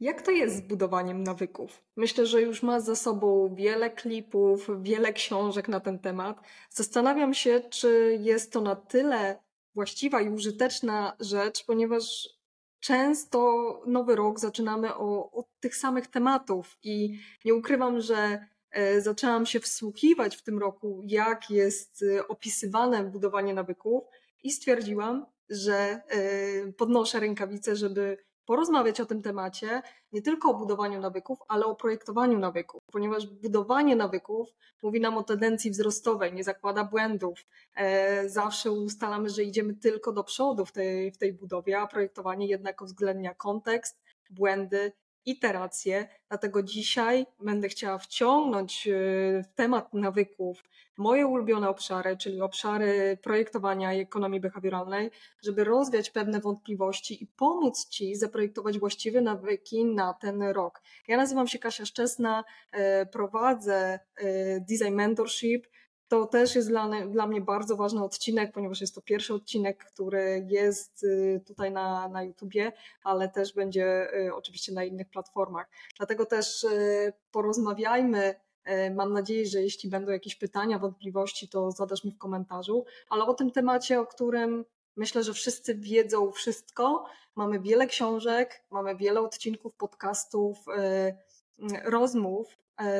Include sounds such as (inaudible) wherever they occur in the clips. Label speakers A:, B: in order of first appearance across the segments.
A: Jak to jest z budowaniem nawyków? Myślę, że już ma za sobą wiele klipów, wiele książek na ten temat. Zastanawiam się, czy jest to na tyle właściwa i użyteczna rzecz, ponieważ często nowy rok zaczynamy o, od tych samych tematów i nie ukrywam, że zaczęłam się wsłuchiwać w tym roku, jak jest e, opisywane budowanie nawyków i stwierdziłam, że e, podnoszę rękawice, żeby porozmawiać o tym temacie, nie tylko o budowaniu nawyków, ale o projektowaniu nawyków, ponieważ budowanie nawyków mówi nam o tendencji wzrostowej, nie zakłada błędów. E, zawsze ustalamy, że idziemy tylko do przodu w tej, w tej budowie, a projektowanie jednak uwzględnia kontekst, błędy iteracje, dlatego dzisiaj będę chciała wciągnąć w temat nawyków moje ulubione obszary, czyli obszary projektowania i ekonomii behawioralnej, żeby rozwiać pewne wątpliwości i pomóc Ci zaprojektować właściwe nawyki na ten rok. Ja nazywam się Kasia Szczesna, e, prowadzę e, Design Mentorship, to też jest dla, dla mnie bardzo ważny odcinek, ponieważ jest to pierwszy odcinek, który jest y, tutaj na, na YouTubie, ale też będzie y, oczywiście na innych platformach. Dlatego też y, porozmawiajmy. Mam nadzieję, że jeśli będą jakieś pytania, wątpliwości, to zadasz mi w komentarzu, ale o tym temacie, o którym myślę, że wszyscy wiedzą wszystko. Mamy wiele książek, mamy wiele odcinków, podcastów, rozmów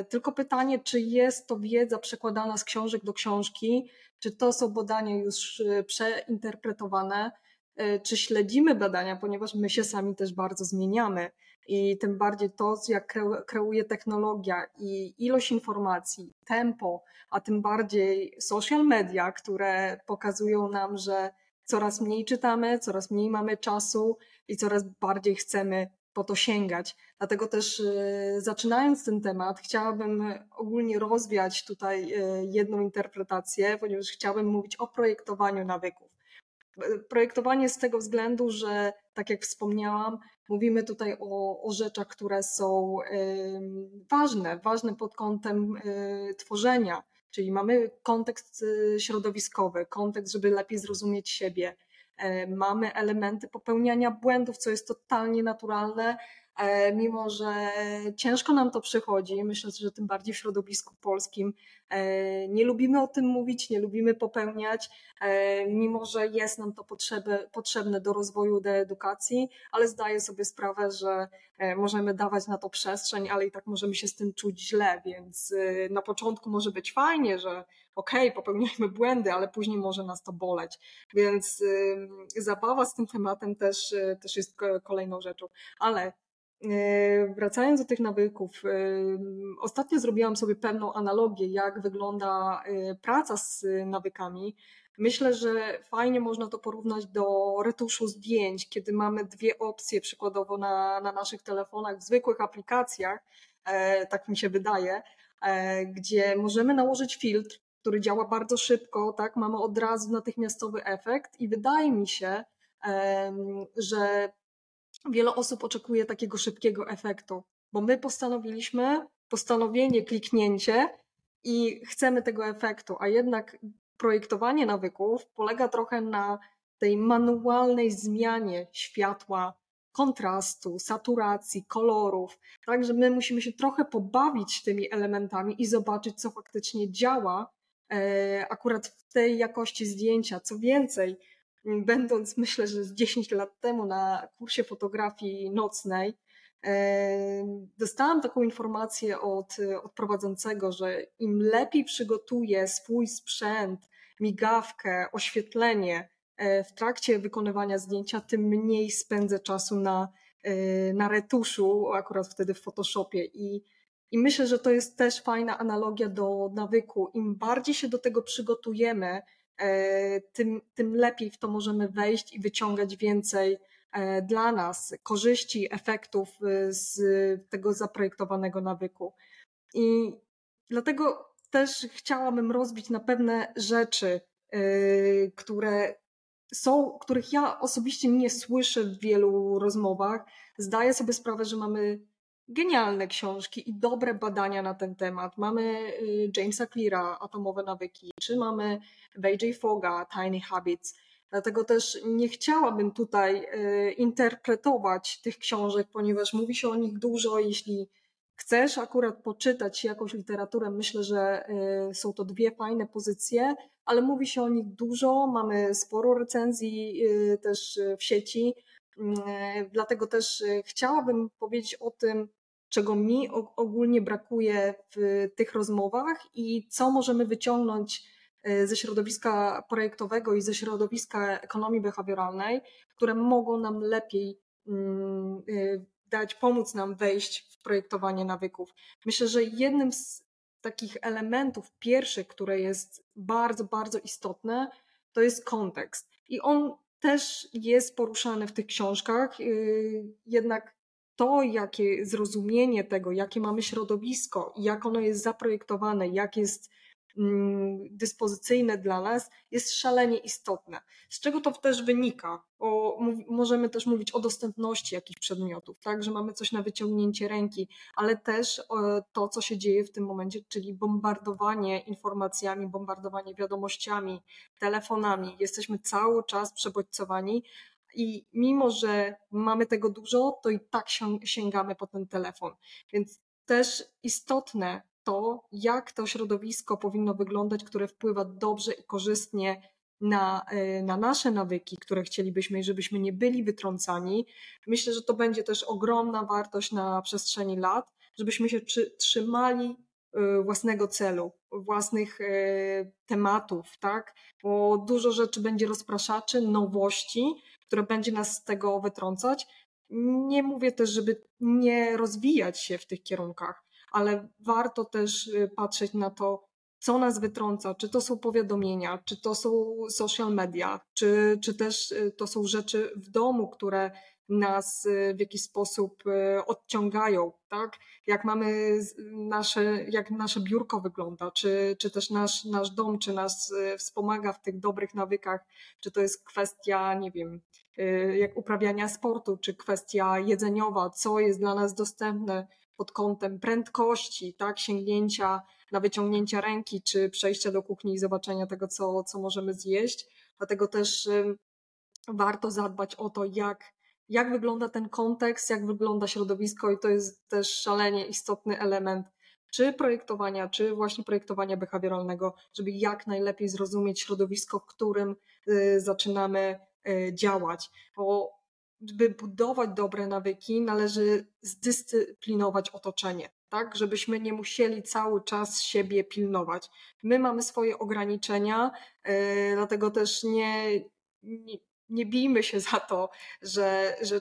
A: tylko pytanie, czy jest to wiedza przekładana z książek do książki, czy to są badania już e, przeinterpretowane, e, czy śledzimy badania, ponieważ my się sami też bardzo zmieniamy. I tym bardziej to, jak kreuje technologia i ilość informacji, tempo, a tym bardziej social media, które pokazują nam, że coraz mniej czytamy, coraz mniej mamy czasu i coraz bardziej chcemy po to sięgać. Dlatego też e, zaczynając ten temat, chciałabym ogólnie rozwiać tutaj e, jedną interpretację, ponieważ chciałabym mówić o projektowaniu nawyków. E, projektowanie z tego względu, że tak jak wspomniałam, mówimy tutaj o, o rzeczach, które są ważne, ważne pod kątem tworzenia, czyli mamy kontekst środowiskowy, kontekst, żeby lepiej zrozumieć siebie, mamy elementy popełniania błędów, co jest totalnie naturalne, e, mimo że ciężko nam to przychodzi. Myślę, że tym bardziej w środowisku polskim e, nie lubimy o tym mówić, nie lubimy popełniać, mimo że jest nam to potrzeby, potrzebne do rozwoju, do edukacji, ale zdaję sobie sprawę, że możemy dawać na to przestrzeń, ale i tak możemy się z tym czuć źle, więc na początku może być fajnie, że okej, okay, błędy, ale później może nas to boleć. Więc zabawa z tym tematem też, też jest kolejną rzeczą. Ale Wracając do tych nawyków, ostatnio zrobiłam sobie pewną analogię, jak wygląda y, praca z nawykami. Myślę, że fajnie można to porównać do retuszu zdjęć, kiedy mamy dwie opcje, przykładowo na, na naszych telefonach, w zwykłych aplikacjach, e, tak mi się wydaje, e, gdzie możemy nałożyć filtr, który działa bardzo szybko, tak, mamy od razu natychmiastowy efekt i wydaje mi się, że wiele osób oczekuje takiego szybkiego efektu, bo my postanowiliśmy, postanowienie, kliknięcie i chcemy tego efektu, a jednak projektowanie nawyków polega trochę na tej manualnej zmianie światła, kontrastu, saturacji, kolorów. Także my musimy się trochę pobawić tymi elementami i zobaczyć, co faktycznie działa, E, akurat w tej jakości zdjęcia. Co więcej, będąc myślę, że z 10 lat temu na kursie fotografii nocnej, e, dostałam taką informację od, od prowadzącego, że im lepiej przygotuję swój sprzęt, migawkę, oświetlenie e, w trakcie wykonywania zdjęcia, tym mniej spędzę czasu na, na retuszu, akurat wtedy w Photoshopie. I i myślę, że to jest też fajna analogia do nawyku. Im bardziej się do tego przygotujemy, e, tym, tym lepiej w to możemy wejść i wyciągać więcej e, dla nas korzyści, efektów e, z tego zaprojektowanego nawyku. I dlatego też chciałabym rozbić na pewne rzeczy, które są, których ja osobiście nie słyszę w wielu rozmowach. Zdaję sobie sprawę, że mamy genialne książki i dobre badania na ten temat. Mamy y, Jamesa Cleara, Atomowe nawyki, czy mamy BJ Foga, Tiny Habits. Dlatego też nie chciałabym tutaj y, interpretować tych książek, ponieważ mówi się o nich dużo. Jeśli chcesz akurat poczytać jakąś literaturę, myślę, że y, są to dwie fajne pozycje, ale mówi się o nich dużo. Mamy sporo recenzji też w sieci. Dlatego też chciałabym powiedzieć o tym, czego mi ogólnie brakuje w tych rozmowach i co możemy wyciągnąć e, ze środowiska projektowego i ze środowiska ekonomii behawioralnej, które mogą nam lepiej mm, e, dać, pomóc nam wejść w projektowanie nawyków. Myślę, że jednym z takich elementów pierwszych, które jest bardzo, bardzo istotne, to jest kontekst. I on też jest poruszany w tych książkach, y, jednak to, jakie zrozumienie tego, jakie mamy środowisko, jak ono jest zaprojektowane, jak jest mm, dyspozycyjne dla nas, jest szalenie istotne. Z czego to też wynika? O, możemy też mówić o dostępności jakichś przedmiotów, tak, że mamy coś na wyciągnięcie ręki, ale też to, co się dzieje w tym momencie, czyli bombardowanie informacjami, bombardowanie wiadomościami, telefonami. Jesteśmy cały czas przebodźcowani, i mimo, że mamy tego dużo, to i tak sięgamy po ten telefon. Więc też istotne to, jak to środowisko powinno wyglądać, które wpływa dobrze i korzystnie na, y, na nasze nawyki, które chcielibyśmy, żebyśmy nie byli wytrącani. Myślę, że to będzie też ogromna wartość na przestrzeni lat, żebyśmy się trzymali y, własnego celu, własnych y, tematów, tak? Bo dużo rzeczy będzie rozpraszaczy, nowości, które będzie nas z tego wytrącać. Nie mówię też, żeby nie rozwijać się w tych kierunkach, ale warto też y, patrzeć na to, co nas wytrąca, czy to są powiadomienia, czy to są social media, czy, czy też y, to są rzeczy w domu, które nas y, w jakiś sposób odciągają, tak? Jak mamy nasze, jak nasze biurko wygląda, czy, czy też nasz, nasz dom, czy nas wspomaga w tych dobrych nawykach, czy to jest kwestia, nie wiem, Y, jak uprawiania sportu, czy kwestia jedzeniowa, co jest dla nas dostępne pod kątem prędkości, tak, sięgnięcia na wyciągnięcia ręki, czy przejścia do kuchni i zobaczenia tego, co, co możemy zjeść. Dlatego też y, warto zadbać o to, jak, jak wygląda ten kontekst, jak wygląda środowisko, i to jest też szalenie istotny element czy projektowania, czy właśnie projektowania behawioralnego, żeby jak najlepiej zrozumieć środowisko, w którym y, zaczynamy E, działać, bo by budować dobre nawyki, należy zdyscyplinować otoczenie, tak, żebyśmy nie musieli cały czas siebie pilnować. My mamy swoje ograniczenia, yy, dlatego też nie, nie, nie bijmy się za to, że, że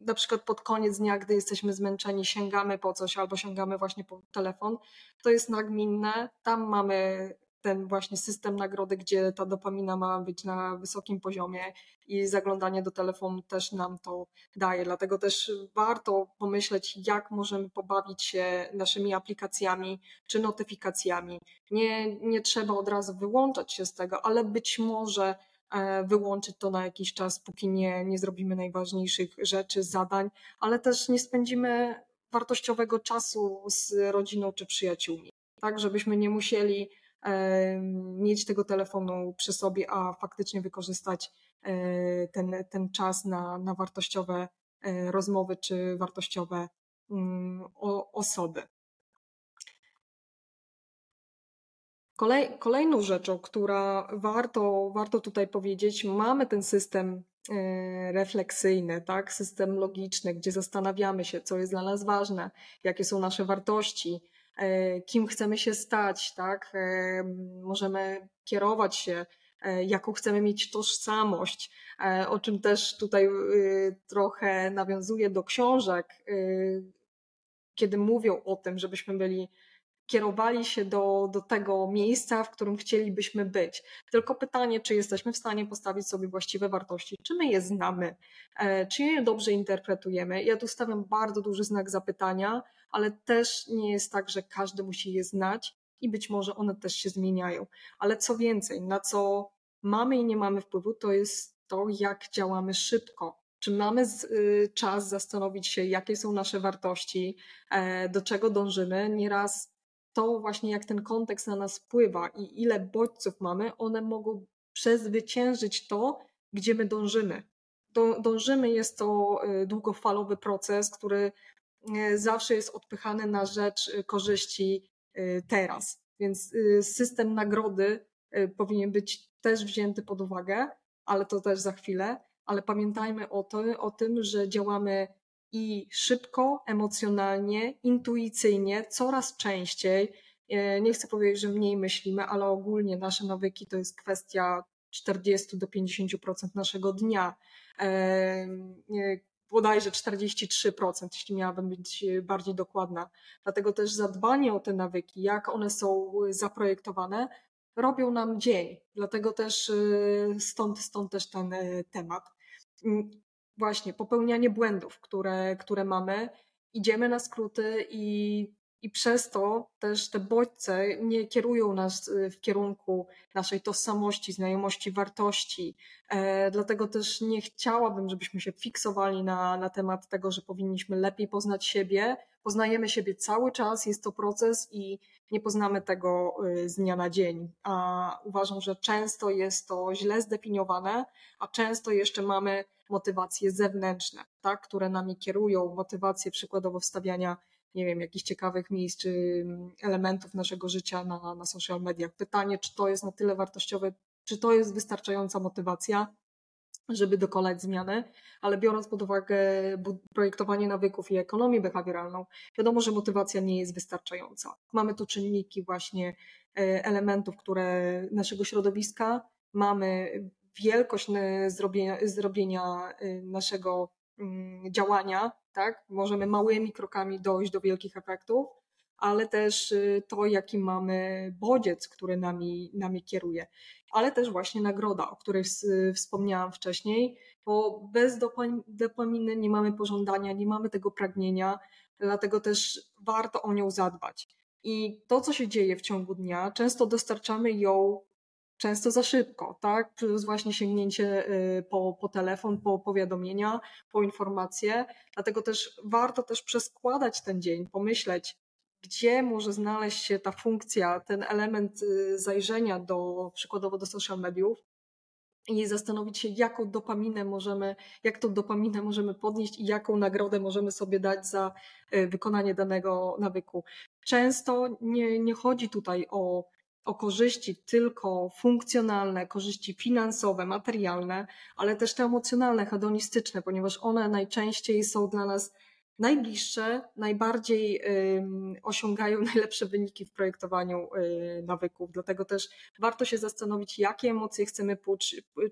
A: na przykład pod koniec dnia, gdy jesteśmy zmęczeni, sięgamy po coś albo sięgamy właśnie po telefon, to jest nagminne. Tam mamy ten właśnie system nagrody, gdzie ta dopamina ma być na wysokim poziomie i zaglądanie do telefonu też nam to daje. Dlatego też warto pomyśleć, jak możemy pobawić się naszymi aplikacjami czy notyfikacjami. Nie, nie trzeba od razu wyłączać się z tego, ale być może wyłączyć to na jakiś czas, póki nie, nie zrobimy najważniejszych rzeczy, zadań, ale też nie spędzimy wartościowego czasu z rodziną czy przyjaciółmi. Tak, żebyśmy nie musieli mieć tego telefonu przy sobie, a faktycznie wykorzystać e, ten, ten czas na, na wartościowe e, rozmowy czy wartościowe mm, osoby. Kolej, kolejną rzeczą, która warto, warto tutaj powiedzieć, mamy ten system e, refleksyjny, tak? system logiczny, gdzie zastanawiamy się, co jest dla nas ważne, jakie są nasze wartości, E, kim chcemy się stać, tak? E, możemy kierować się, jaką chcemy mieć tożsamość, o czym też tutaj trochę nawiązuje do książek, kiedy mówią o tym, żebyśmy byli kierowali się do, do tego miejsca, w którym chcielibyśmy być. Tylko pytanie, czy jesteśmy w stanie postawić sobie właściwe wartości, czy my je znamy, czy je dobrze interpretujemy. Ja tu stawiam bardzo duży znak zapytania, ale też nie jest tak, że każdy musi je znać i być może one też się zmieniają. Ale co więcej, na co mamy i nie mamy wpływu, to jest to, jak działamy szybko. czy mamy y, czas zastanowić się, jakie są nasze wartości, e, do czego dążymy. Nieraz to właśnie jak ten kontekst na nas wpływa i ile bodźców mamy, one mogą przezwyciężyć to, gdzie my dążymy. Dążymy, jest to y, długofalowy proces, który y, zawsze jest odpychany na rzecz y, korzyści teraz. Więc system nagrody powinien być też wzięty pod uwagę, ale to też za chwilę. Ale pamiętajmy o, to, o tym, że działamy i szybko, emocjonalnie, intuicyjnie, coraz częściej. Nie chcę powiedzieć, że mniej myślimy, ale ogólnie nasze nawyki to jest kwestia 40 do 50% naszego dnia. Bodajże 43%, jeśli miałabym być bardziej dokładna. Dlatego też zadbanie o te nawyki, jak one są zaprojektowane, robią nam dzień. Dlatego też y, stąd, stąd też ten temat. Właśnie, popełnianie błędów, które, które mamy. Idziemy na skróty i i przez to też te bodźce nie kierują nas y, w kierunku naszej tożsamości, znajomości wartości. E, dlatego też nie chciałabym, żebyśmy się fiksowali na, na temat tego, że powinniśmy lepiej poznać siebie. Poznajemy siebie cały czas, jest to proces i nie poznamy tego y, z dnia na dzień. A uważam, że często jest to źle zdefiniowane, a często jeszcze mamy motywacje zewnętrzne, tak, które nami kierują, motywacje przykładowo wstawiania nie wiem, jakichś ciekawych miejsc czy mm, elementów naszego życia na, na social mediach. Pytanie, czy to jest na tyle wartościowe, czy to jest wystarczająca motywacja, żeby dokonać zmiany, ale biorąc pod uwagę projektowanie nawyków i ekonomię behawioralną, wiadomo, że motywacja nie jest wystarczająca. Mamy tu czynniki właśnie e, elementów, które naszego środowiska, mamy wielkość e, zrobienia, zrobienia naszego mm, działania, tak? Możemy małymi krokami dojść do wielkich efektów, ale też y, to, jaki mamy bodziec, który nami, nami kieruje, ale też właśnie nagroda, o której wspomniałam wcześniej, bo bez dopaminy nie mamy pożądania, nie mamy tego pragnienia, dlatego też warto o nią zadbać. I to, co się dzieje w ciągu dnia, często dostarczamy ją często za szybko, tak? Plus właśnie sięgnięcie y, po, po telefon, po powiadomienia, po informacje. Dlatego też warto też przeskładać ten dzień, pomyśleć, gdzie może znaleźć się ta funkcja, ten element y, zajrzenia do, przykładowo do social mediów i zastanowić się, jaką dopaminę możemy, jak tą dopaminę możemy podnieść i jaką nagrodę możemy sobie dać za y, wykonanie danego nawyku. Często nie, nie chodzi tutaj o o korzyści tylko funkcjonalne, korzyści finansowe, materialne, ale też te emocjonalne, hedonistyczne, ponieważ one najczęściej są dla nas najbliższe, najbardziej osiągają (laughs) najlepsze wyniki w projektowaniu y, nawyków. Dlatego też warto się zastanowić, jakie emocje chcemy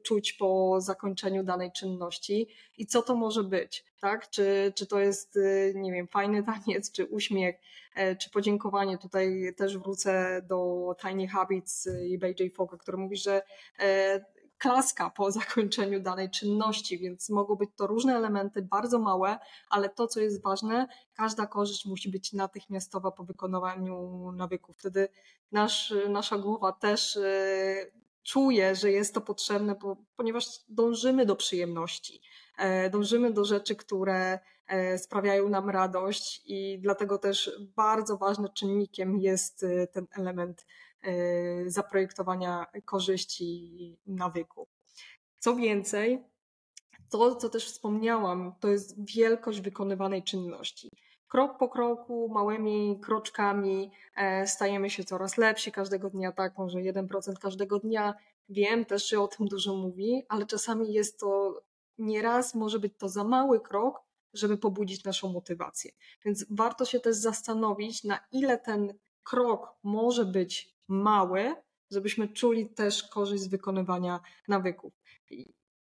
A: czuć po zakończeniu danej czynności i co to może być. Tak? Czy, czy to jest, y, nie wiem, fajny (laughs) taniec, czy uśmiech, e, czy podziękowanie. Tutaj też wrócę do Tiny Habits i BJ Fogg, który mówi, że e, klaska po zakończeniu danej czynności, więc mogą być to różne elementy, bardzo małe, ale to, co jest ważne, każda korzyść musi być natychmiastowa po wykonywaniu nawyków. Wtedy nasz, nasza głowa też e, czuje, że jest to potrzebne, bo, ponieważ dążymy do przyjemności, e, dążymy do rzeczy, które e, sprawiają nam radość i dlatego też bardzo ważnym czynnikiem jest ten element Y, zaprojektowania korzyści nawyku. Co więcej, to, co też wspomniałam, to jest wielkość wykonywanej czynności. Krok po kroku, małymi kroczkami e, stajemy się coraz lepsi każdego dnia, tak, może 1% każdego dnia. Wiem też, że o tym dużo mówi, ale czasami jest to nieraz może być to za mały krok, żeby pobudzić naszą motywację. Więc warto się też zastanowić, na ile ten krok może być mały, żebyśmy czuli też korzyść z wykonywania nawyków.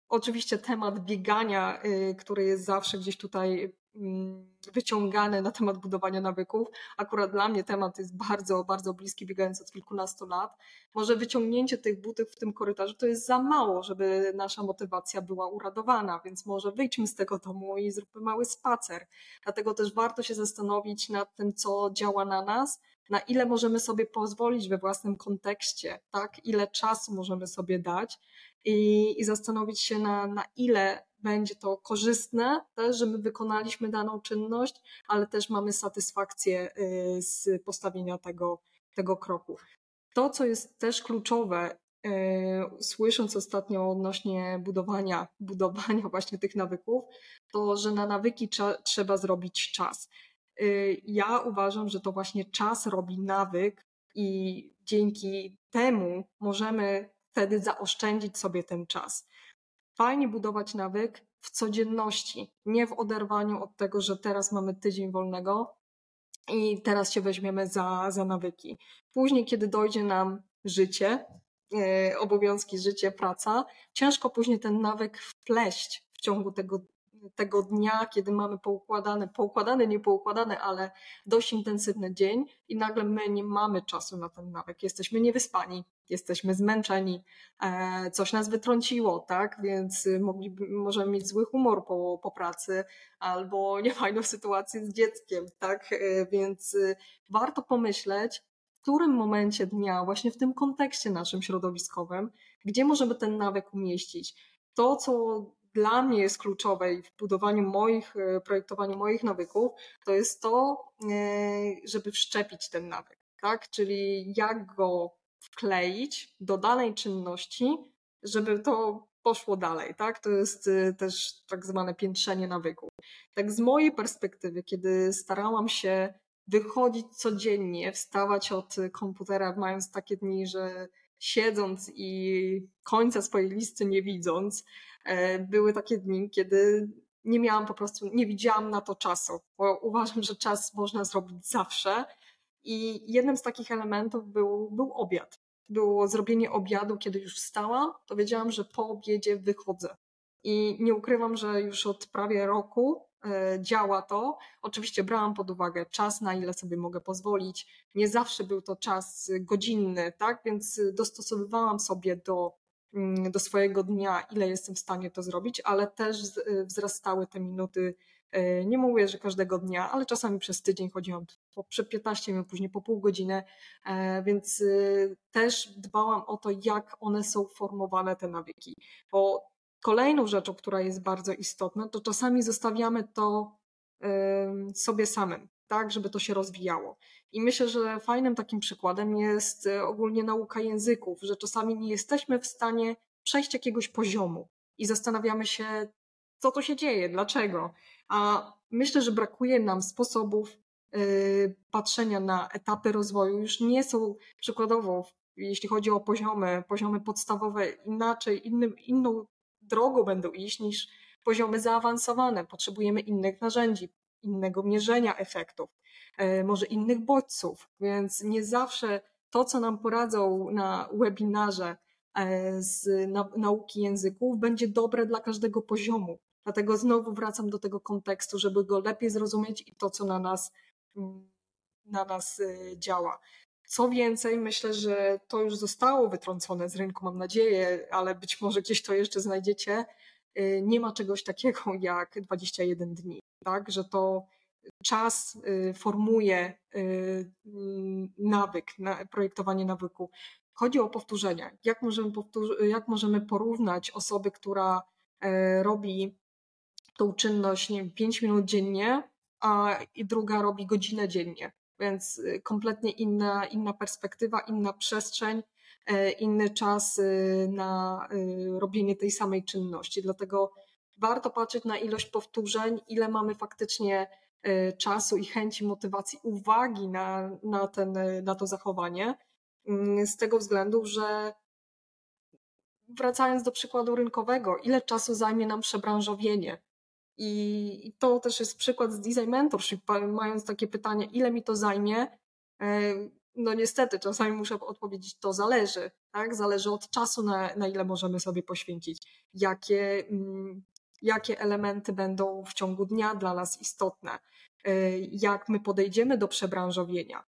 A: Oczywiście temat biegania, y, który jest zawsze gdzieś tutaj mm, wyciągany na temat budowania nawyków. Akurat dla mnie temat jest bardzo, bardzo bliski, biegając od kilkunastu lat. Może wyciągnięcie tych butów w tym korytarzu to jest za mało, żeby nasza motywacja była uradowana, więc może wyjdźmy z tego domu i zróbmy mały spacer. Dlatego też warto się zastanowić nad tym, co działa na nas, na ile możemy sobie pozwolić we własnym kontekście, tak? Ile czasu możemy sobie dać i, i zastanowić się, na, na ile będzie to korzystne też, że my wykonaliśmy daną czynność, ale też mamy satysfakcję y, z postawienia tego, tego kroku. To, co jest też kluczowe, y, słysząc ostatnio odnośnie budowania, budowania właśnie tych nawyków, to, że na nawyki trzeba zrobić czas. Ja uważam, że to właśnie czas robi nawyk i dzięki temu możemy wtedy zaoszczędzić sobie ten czas. Fajnie budować nawyk w codzienności, nie w oderwaniu od tego, że teraz mamy tydzień wolnego i teraz się weźmiemy za, za nawyki. Później, kiedy dojdzie nam życie, yy, obowiązki, życie, praca, ciężko później ten nawyk wpleść w ciągu tego tego dnia, kiedy mamy poukładany, poukładany, ale dość intensywny dzień i nagle my nie mamy czasu na ten nawyk. Jesteśmy niewyspani, jesteśmy zmęczeni, e, coś nas wytrąciło, tak? Więc mogliby, możemy mieć zły humor po, po pracy albo (laughs) niefajną sytuację z dzieckiem, tak? E, więc e, warto pomyśleć, w którym momencie dnia, właśnie w tym kontekście naszym środowiskowym, gdzie możemy ten nawyk umieścić. To, co dla mnie jest kluczowe w budowaniu moich, e, projektowaniu moich nawyków, to jest to, e, żeby wszczepić ten nawyk, tak? Czyli jak go wkleić do danej czynności, żeby to poszło dalej, tak? To jest e, też tak zwane piętrzenie nawyków. Tak z mojej perspektywy, kiedy starałam się wychodzić codziennie, wstawać od komputera, mając takie dni, że siedząc i końca swojej listy nie widząc, e, były takie dni, kiedy nie miałam po prostu, nie widziałam na to czasu, bo uważam, że czas można zrobić zawsze. I jednym z takich elementów był, był obiad. Było zrobienie obiadu, kiedy już wstałam, to wiedziałam, że po obiedzie wychodzę. I nie ukrywam, że już od prawie roku działa to. Oczywiście brałam pod uwagę czas, na ile sobie mogę pozwolić. Nie zawsze był to czas godzinny, tak? Więc dostosowywałam sobie do, mm, do swojego dnia, ile jestem w stanie to zrobić, ale też wzrastały te minuty. E, nie mówię, że każdego dnia, ale czasami przez tydzień chodziłam po 15 minut, później po pół godziny, e, więc też dbałam o to, jak one są formowane, te nawyki. Bo Kolejną rzeczą, która jest bardzo istotna, to czasami zostawiamy to sobie samym, tak, żeby to się rozwijało. I myślę, że fajnym takim przykładem jest e, ogólnie nauka języków, że czasami nie jesteśmy w stanie przejść jakiegoś poziomu i zastanawiamy się, co to się dzieje, dlaczego. A myślę, że brakuje nam sposobów e, patrzenia na etapy rozwoju. Już nie są przykładowo, jeśli chodzi o poziomy, poziomy podstawowe, inaczej, innym, inną drogą będą iść niż poziomy zaawansowane. Potrzebujemy innych narzędzi, innego mierzenia efektów, e, może innych bodźców, więc nie zawsze to, co nam poradzą na webinarze e, z nauki języków, będzie dobre dla każdego poziomu. Dlatego znowu wracam do tego kontekstu, żeby go lepiej zrozumieć i to, co na nas, mm, na nas e, działa. Co więcej, myślę, że to już zostało wytrącone z rynku, mam nadzieję, ale być może gdzieś to jeszcze znajdziecie. Y, nie ma czegoś takiego (laughs) jak 21 dni, tak? Że to czas y, formuje y, nawyk, projektowanie nawyku. Chodzi o powtórzenia. Jak możemy, jak możemy porównać osobę, która e, robi tą czynność nie wiem, 5 minut dziennie, a druga robi godzinę dziennie więc y, kompletnie inna, inna perspektywa, inna przestrzeń, e, inny czas y, na y, robienie tej samej czynności. Dlatego warto patrzeć na ilość powtórzeń, ile mamy faktycznie e, czasu i chęci, motywacji, uwagi na, na, ten, na to zachowanie. Mm, z tego względu, że wracając do przykładu rynkowego, ile czasu zajmie nam przebranżowienie? I to też jest przykład z Design Mentorship, mając takie pytanie, ile mi to zajmie? E, no niestety, czasami muszę odpowiedzieć, to zależy, tak? Zależy od czasu, na, na ile możemy sobie poświęcić, jakie, mm, jakie elementy będą w ciągu dnia dla nas istotne, e, jak my podejdziemy do przebranżowienia,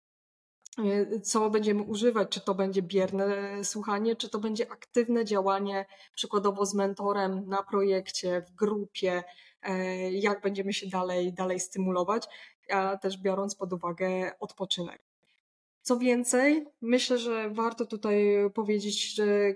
A: e, co będziemy używać, czy to będzie bierne słuchanie, czy to będzie aktywne działanie, przykładowo z mentorem na projekcie, w grupie, jak będziemy się dalej, dalej stymulować, a też biorąc pod uwagę odpoczynek. Co więcej, myślę, że warto tutaj powiedzieć, że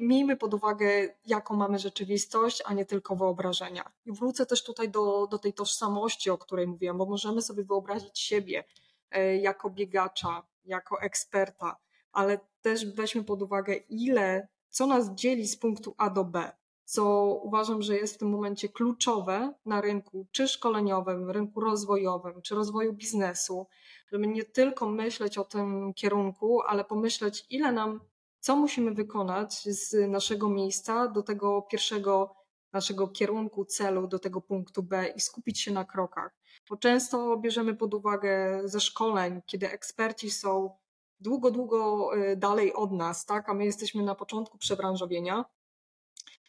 A: miejmy pod uwagę, jaką mamy rzeczywistość, a nie tylko wyobrażenia. I wrócę też tutaj do, do tej tożsamości, o której mówiłam, bo możemy sobie wyobrazić siebie e, jako biegacza, jako eksperta, ale też weźmy pod uwagę, ile, co nas dzieli z punktu A do B, co uważam, że jest w tym momencie kluczowe na rynku, czy szkoleniowym, rynku rozwojowym, czy rozwoju biznesu, żeby nie tylko myśleć o tym kierunku, ale pomyśleć, ile nam co musimy wykonać z naszego miejsca do tego pierwszego naszego kierunku, celu, do tego punktu B i skupić się na krokach. Bo często bierzemy pod uwagę ze szkoleń, kiedy eksperci są długo, długo y, dalej od nas, tak? a my jesteśmy na początku przebranżowienia.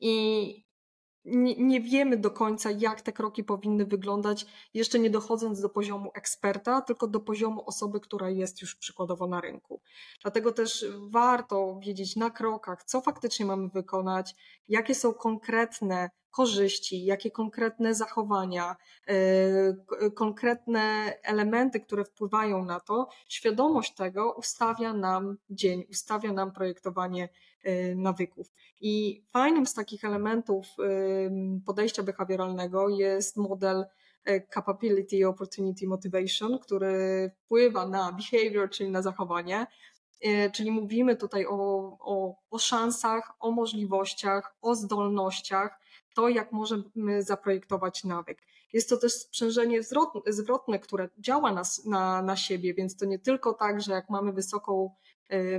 A: I nie, nie, wiemy do końca, jak te kroki powinny wyglądać, jeszcze nie dochodząc do poziomu eksperta, tylko do poziomu osoby, która jest już przykładowo na rynku. Dlatego też warto wiedzieć na krokach, co faktycznie mamy wykonać, jakie są konkretne korzyści, jakie konkretne zachowania, yy, konkretne elementy, które wpływają na to, świadomość tego ustawia nam dzień, ustawia nam projektowanie nawyków. I fajnym z takich elementów yy, podejścia behawioralnego jest model Capability, Opportunity, Motivation, który wpływa na behavior, czyli na zachowanie. Czyli mówimy tutaj o, o, o szansach, o możliwościach, o zdolnościach, to, jak możemy zaprojektować nawyk. Jest to też sprzężenie zwrotne, które działa nas, na, na siebie, więc to nie tylko tak, że jak mamy wysoką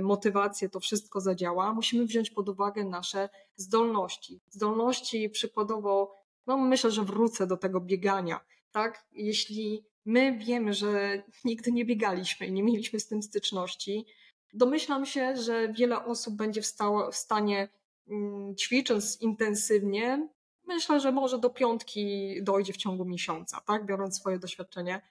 A: motywację, to wszystko zadziała. Musimy wziąć pod uwagę nasze zdolności. Zdolności przykładowo, no myślę, że wrócę do tego biegania, tak? Jeśli my wiemy, że nigdy nie biegaliśmy i nie mieliśmy z tym styczności, domyślam się, że wiele osób będzie w, w stanie mm, ćwicząc intensywnie, myślę, że może do piątki dojdzie w ciągu miesiąca, tak, biorąc swoje doświadczenie.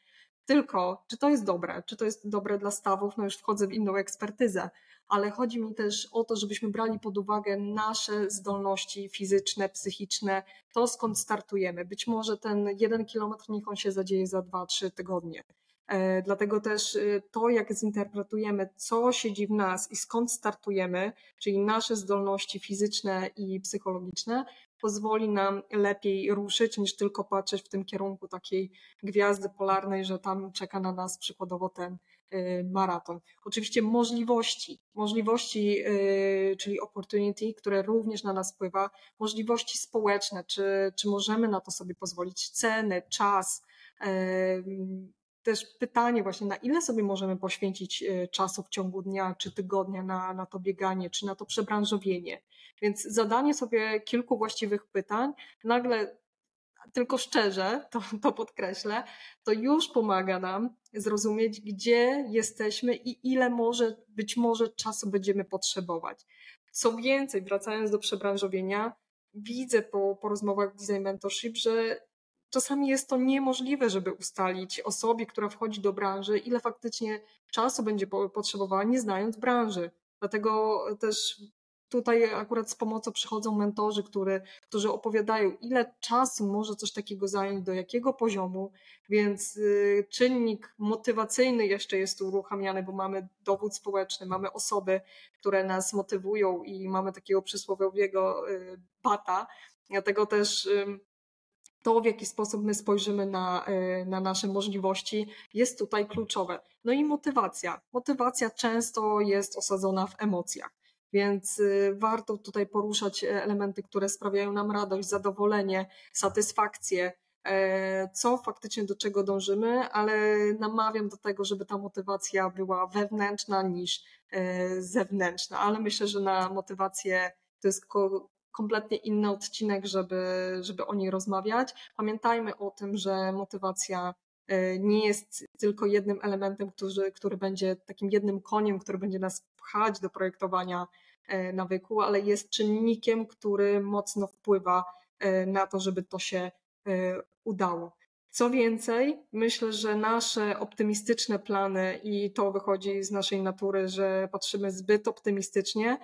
A: Tylko, czy to jest dobre, czy to jest dobre dla stawów, no już wchodzę w inną ekspertyzę, ale chodzi mi też o to, żebyśmy brali pod uwagę nasze zdolności fizyczne, psychiczne, to skąd startujemy. Być może ten jeden kilometr niech on się zadzieje za dwa, trzy tygodnie. E, dlatego też y, to, jak zinterpretujemy, co siedzi w nas i skąd startujemy, czyli nasze zdolności fizyczne i psychologiczne, pozwoli nam lepiej ruszyć, niż tylko patrzeć w tym kierunku takiej gwiazdy polarnej, że tam czeka na nas przykładowo ten y, maraton. Oczywiście możliwości, możliwości, y, czyli opportunity, które również na nas wpływa, możliwości społeczne, czy, czy możemy na to sobie pozwolić, ceny, czas, też pytanie właśnie, na ile sobie możemy poświęcić czasu w ciągu dnia czy tygodnia na, na to bieganie, czy na to przebranżowienie. Więc zadanie sobie kilku właściwych pytań, nagle tylko szczerze, to, to podkreślę, to już pomaga nam zrozumieć, gdzie jesteśmy i ile może, być może czasu będziemy potrzebować. Co więcej, wracając do przebranżowienia, widzę po, po rozmowach w Design Mentorship, że czasami jest to niemożliwe, żeby ustalić osobie, która wchodzi do branży, ile faktycznie czasu będzie potrzebowała, nie znając branży. Dlatego też tutaj akurat z pomocą przychodzą mentorzy, który, którzy opowiadają, ile czasu może coś takiego zająć, do jakiego poziomu, więc y, czynnik motywacyjny jeszcze jest uruchamiany, bo mamy dowód społeczny, mamy osoby, które nas motywują i mamy takiego przysłowiowego y, bata. Dlatego też to, w jaki sposób my spojrzymy na, na nasze możliwości, jest tutaj kluczowe. No i motywacja. Motywacja często jest osadzona w emocjach. Więc e, warto tutaj poruszać e, elementy, które sprawiają nam radość, zadowolenie, satysfakcję, co faktycznie do czego dążymy, ale namawiam do tego, żeby ta motywacja była wewnętrzna niż zewnętrzna. Ale myślę, że na motywację to jest kompletnie inny odcinek, żeby, żeby o niej rozmawiać. Pamiętajmy o tym, że motywacja e, nie jest tylko jednym elementem, który, który będzie takim jednym koniem, który będzie nas pchać do projektowania e, nawyku, ale jest czynnikiem, który mocno wpływa e, na to, żeby to się udało. Co więcej, myślę, że nasze optymistyczne plany i to wychodzi z naszej natury, że patrzymy zbyt optymistycznie,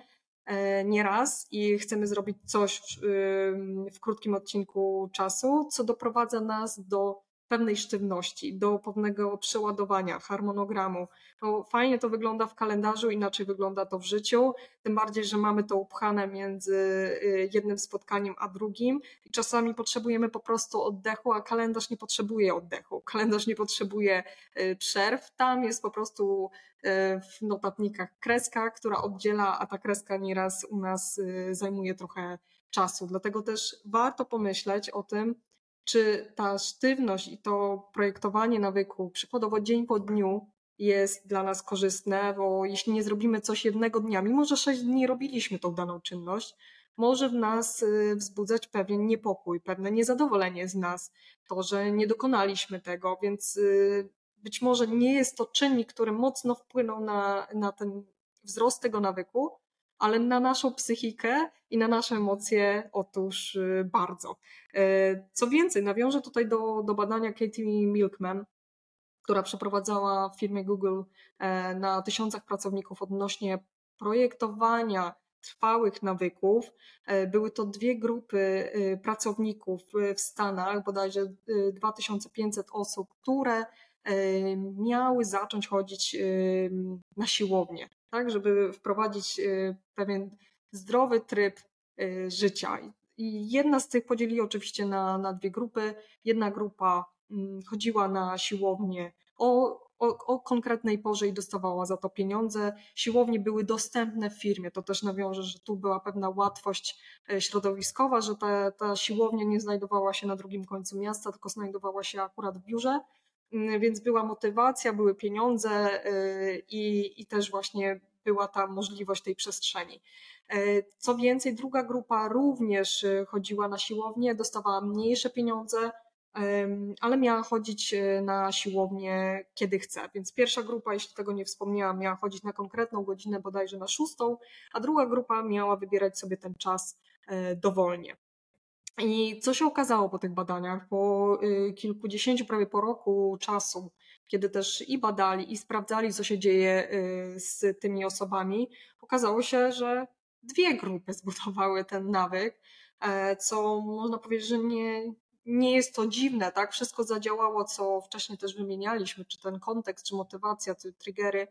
A: E, nieraz i chcemy zrobić coś w, w, krótkim odcinku czasu, co doprowadza nas do pewnej sztywności, do pewnego przeładowania harmonogramu. To fajnie to wygląda w kalendarzu, inaczej wygląda to w życiu, tym bardziej, że mamy to upchane między y, jednym spotkaniem a drugim i czasami potrzebujemy po prostu oddechu, a kalendarz nie potrzebuje oddechu. Kalendarz nie potrzebuje y, przerw. Tam jest po prostu y, w notatnikach kreska, która oddziela, a ta kreska nieraz u nas zajmuje trochę czasu. Dlatego też warto pomyśleć o tym, czy ta sztywność i to projektowanie nawyku, przykładowo dzień po dniu, jest dla nas korzystne, bo jeśli nie zrobimy coś jednego dnia, mimo że sześć dni robiliśmy tą daną czynność, może w nas y, wzbudzać pewien niepokój, pewne niezadowolenie z nas, to, że nie dokonaliśmy tego, więc y, być może nie jest to czynnik, który mocno wpłynął na, na ten wzrost tego nawyku, ale na naszą psychikę i na nasze emocje otóż y, bardzo. E, co więcej, nawiążę tutaj do, do badania Katie Milkman, która przeprowadzała w firmie Google e, na tysiącach pracowników odnośnie projektowania trwałych nawyków. E, były to dwie grupy pracowników w Stanach, bodajże 2500 osób, które miały zacząć chodzić na siłownię tak, żeby wprowadzić y, pewien zdrowy tryb życia. I jedna z tych podzielili oczywiście na, na dwie grupy. Jedna grupa mm, chodziła na siłownię o, o, o, konkretnej porze i dostawała za to pieniądze. Siłownie były dostępne w firmie. To też nawiąże, że tu była pewna łatwość e, środowiskowa, że ta, ta siłownia nie znajdowała się na drugim końcu miasta, tylko znajdowała się akurat w biurze. Mm, więc była motywacja, były pieniądze y, i, i też właśnie była ta możliwość tej przestrzeni. E, co więcej, druga grupa również y, chodziła na siłownię, dostawała mniejsze pieniądze, ale miała chodzić y, na siłownię kiedy chce. Więc pierwsza grupa, jeśli tego nie wspomniałam, miała chodzić na konkretną godzinę, bodajże na szóstą, a druga grupa miała wybierać sobie ten czas e, dowolnie. I co się okazało po tych badaniach? Po y, kilkudziesięciu, prawie po roku czasu, kiedy też i badali, i sprawdzali, co się dzieje y, z tymi osobami, okazało się, że dwie grupy zbudowały ten nawyk, e, co można powiedzieć, że nie, nie jest to dziwne, tak? Wszystko zadziałało, co wcześniej też wymienialiśmy, czy ten kontekst, czy motywacja, czy triggery,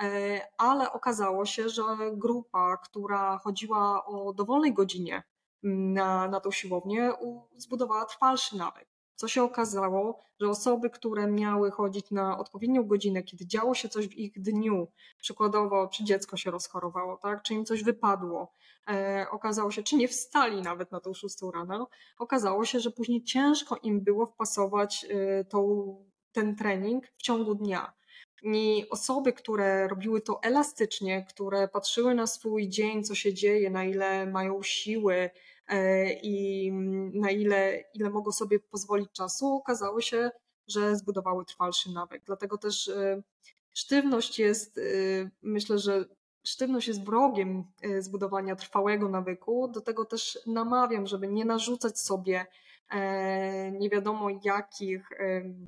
A: e, ale okazało się, że grupa, która chodziła o dowolnej godzinie, na, na tą siłownię zbudowała trwalszy nawyk. Co się okazało, że osoby, które miały chodzić na odpowiednią godzinę, kiedy działo się coś w ich dniu, przykładowo, czy dziecko się rozchorowało, tak, czy im coś wypadło, e, okazało się, czy nie wstali nawet na tą szóstą rano, okazało się, że później ciężko im było wpasować e, tą, ten trening w ciągu dnia. Osoby, które robiły to elastycznie, które patrzyły na swój dzień, co się dzieje, na ile mają siły, E, i na ile, ile mogą sobie pozwolić czasu, okazało się, że zbudowały trwalszy nawyk. Dlatego też e, sztywność jest, e, myślę, że sztywność jest wrogiem zbudowania trwałego nawyku. Do tego też namawiam, żeby nie narzucać sobie nie wiadomo jakich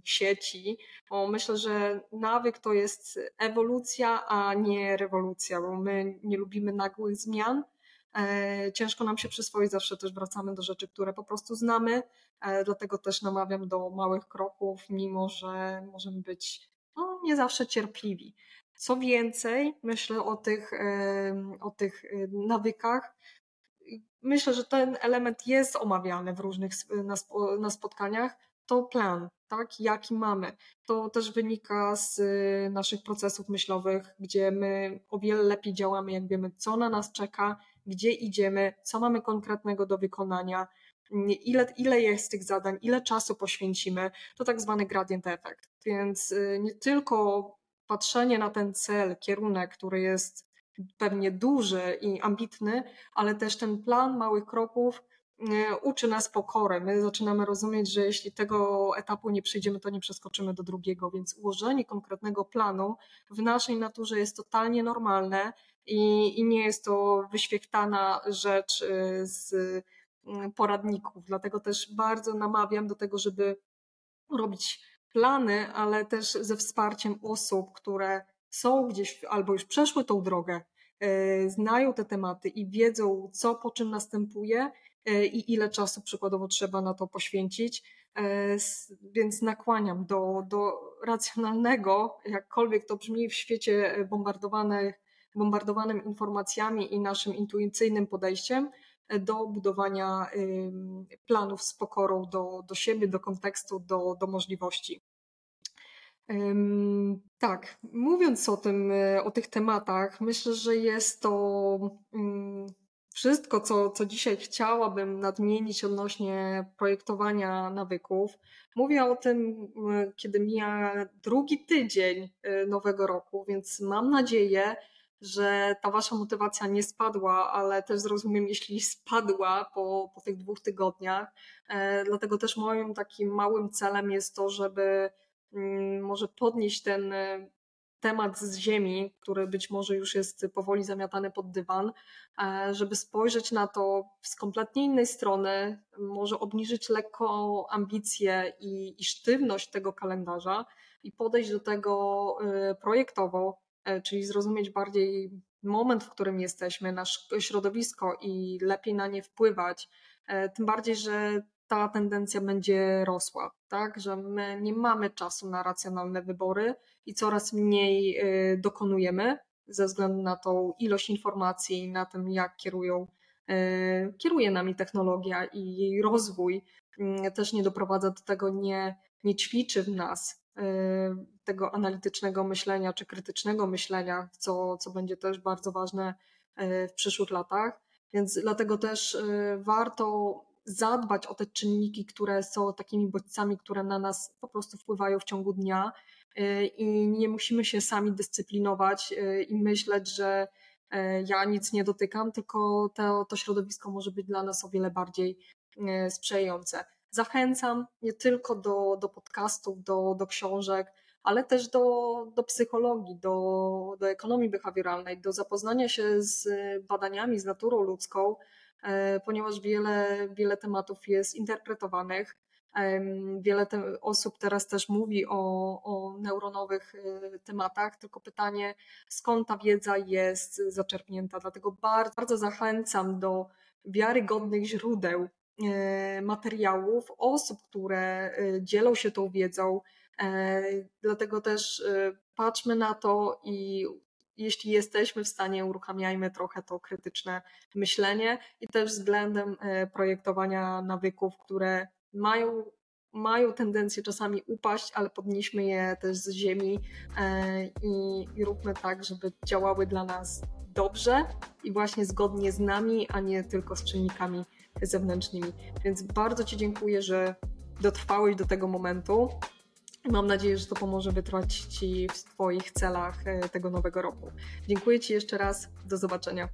A: sieci, bo myślę, że nawyk to jest ewolucja, a nie rewolucja, bo my nie lubimy nagłych zmian, E, ciężko nam się przyswoić, zawsze też wracamy do rzeczy, które po prostu znamy, e, dlatego też namawiam do małych kroków, mimo że możemy być no, nie zawsze cierpliwi. Co więcej, myślę o tych, o tych e, nawykach. Myślę, że ten element jest omawiany w różnych na spotkaniach. To plan, tak, jaki mamy. To też wynika z naszych procesów myślowych, gdzie my o wiele lepiej działamy, jak wiemy, co na nas czeka, gdzie idziemy, co mamy konkretnego do wykonania, ile, ile jest tych zadań, ile czasu poświęcimy, to tak zwany gradient efekt. Więc y, nie tylko patrzenie na ten cel, kierunek, który jest pewnie duży i ambitny, ale też ten plan małych kroków y, uczy nas pokory. My zaczynamy rozumieć, że jeśli tego etapu nie przejdziemy, to nie przeskoczymy do drugiego, więc ułożenie konkretnego planu w naszej naturze jest totalnie normalne i, i nie jest to wyświechtana rzecz y, z mm, poradników. Dlatego też bardzo namawiam do tego, żeby robić plany, ale też ze wsparciem osób, które są gdzieś albo już przeszły tą drogę znają te tematy i wiedzą, co po czym następuje i ile czasu przykładowo trzeba na to poświęcić. Więc nakłaniam do, do racjonalnego, jakkolwiek to brzmi w świecie bombardowanych, bombardowanym informacjami i naszym intuicyjnym podejściem, do budowania planów z pokorą do, do siebie, do kontekstu, do, do możliwości. Tak, mówiąc o tym, o tych tematach, myślę, że jest to wszystko, co, co dzisiaj chciałabym nadmienić odnośnie projektowania nawyków. Mówię o tym, kiedy mija drugi tydzień y, nowego roku, więc mam nadzieję, że ta wasza motywacja nie spadła, ale też zrozumiem, jeśli spadła po, po tych dwóch tygodniach. E, dlatego też moim takim małym celem jest to, żeby mm, może podnieść ten e, temat z ziemi, który być może już jest powoli zamiatany pod dywan, e, żeby spojrzeć na to z kompletnie innej strony, może obniżyć lekko ambicje i, i sztywność tego kalendarza i podejść do tego projektowo, E, czyli zrozumieć bardziej moment, w którym jesteśmy, nasze środowisko i lepiej na nie wpływać. Tym bardziej, że ta tendencja będzie rosła, tak? Że my nie mamy czasu na racjonalne wybory i coraz mniej e, dokonujemy ze względu na tą ilość informacji, na tym, jak kierują, kieruje nami technologia i jej rozwój mm, też nie doprowadza do tego, nie, nie ćwiczy w nas Y, tego analitycznego myślenia czy krytycznego myślenia, co, co będzie też bardzo ważne y, w przyszłych latach. Więc dlatego też y, warto zadbać o te czynniki, które są takimi bodźcami, które na nas po prostu wpływają w ciągu dnia i nie musimy się sami dyscyplinować i myśleć, że ja nic nie dotykam, tylko to, to środowisko może być dla nas o wiele bardziej sprzyjające. Zachęcam nie tylko do, do podcastów, do, do książek, ale też do, do psychologii, do, do ekonomii behawioralnej, do zapoznania się z badaniami, z naturą ludzką, ponieważ wiele, wiele tematów jest interpretowanych. Wiele osób teraz też mówi o, o neuronowych e, tematach, tylko pytanie, skąd ta wiedza jest zaczerpnięta. Dlatego bardzo, bardzo zachęcam do wiarygodnych źródeł E, materiałów, osób, które e, dzielą się tą wiedzą. E, dlatego też patrzmy na to i jeśli jesteśmy w stanie, uruchamiajmy trochę to krytyczne myślenie i też względem projektowania nawyków, które mają, mają tendencję czasami upaść, ale podnieśmy je też z ziemi i, i róbmy tak, żeby działały dla nas dobrze i właśnie zgodnie z nami, a nie tylko z czynnikami zewnętrznymi. Więc bardzo Ci dziękuję, że dotrwałeś do tego momentu. Mam nadzieję, że to pomoże wytrwać Ci w Twoich celach e, tego nowego roku. Dziękuję Ci jeszcze raz. Do zobaczenia.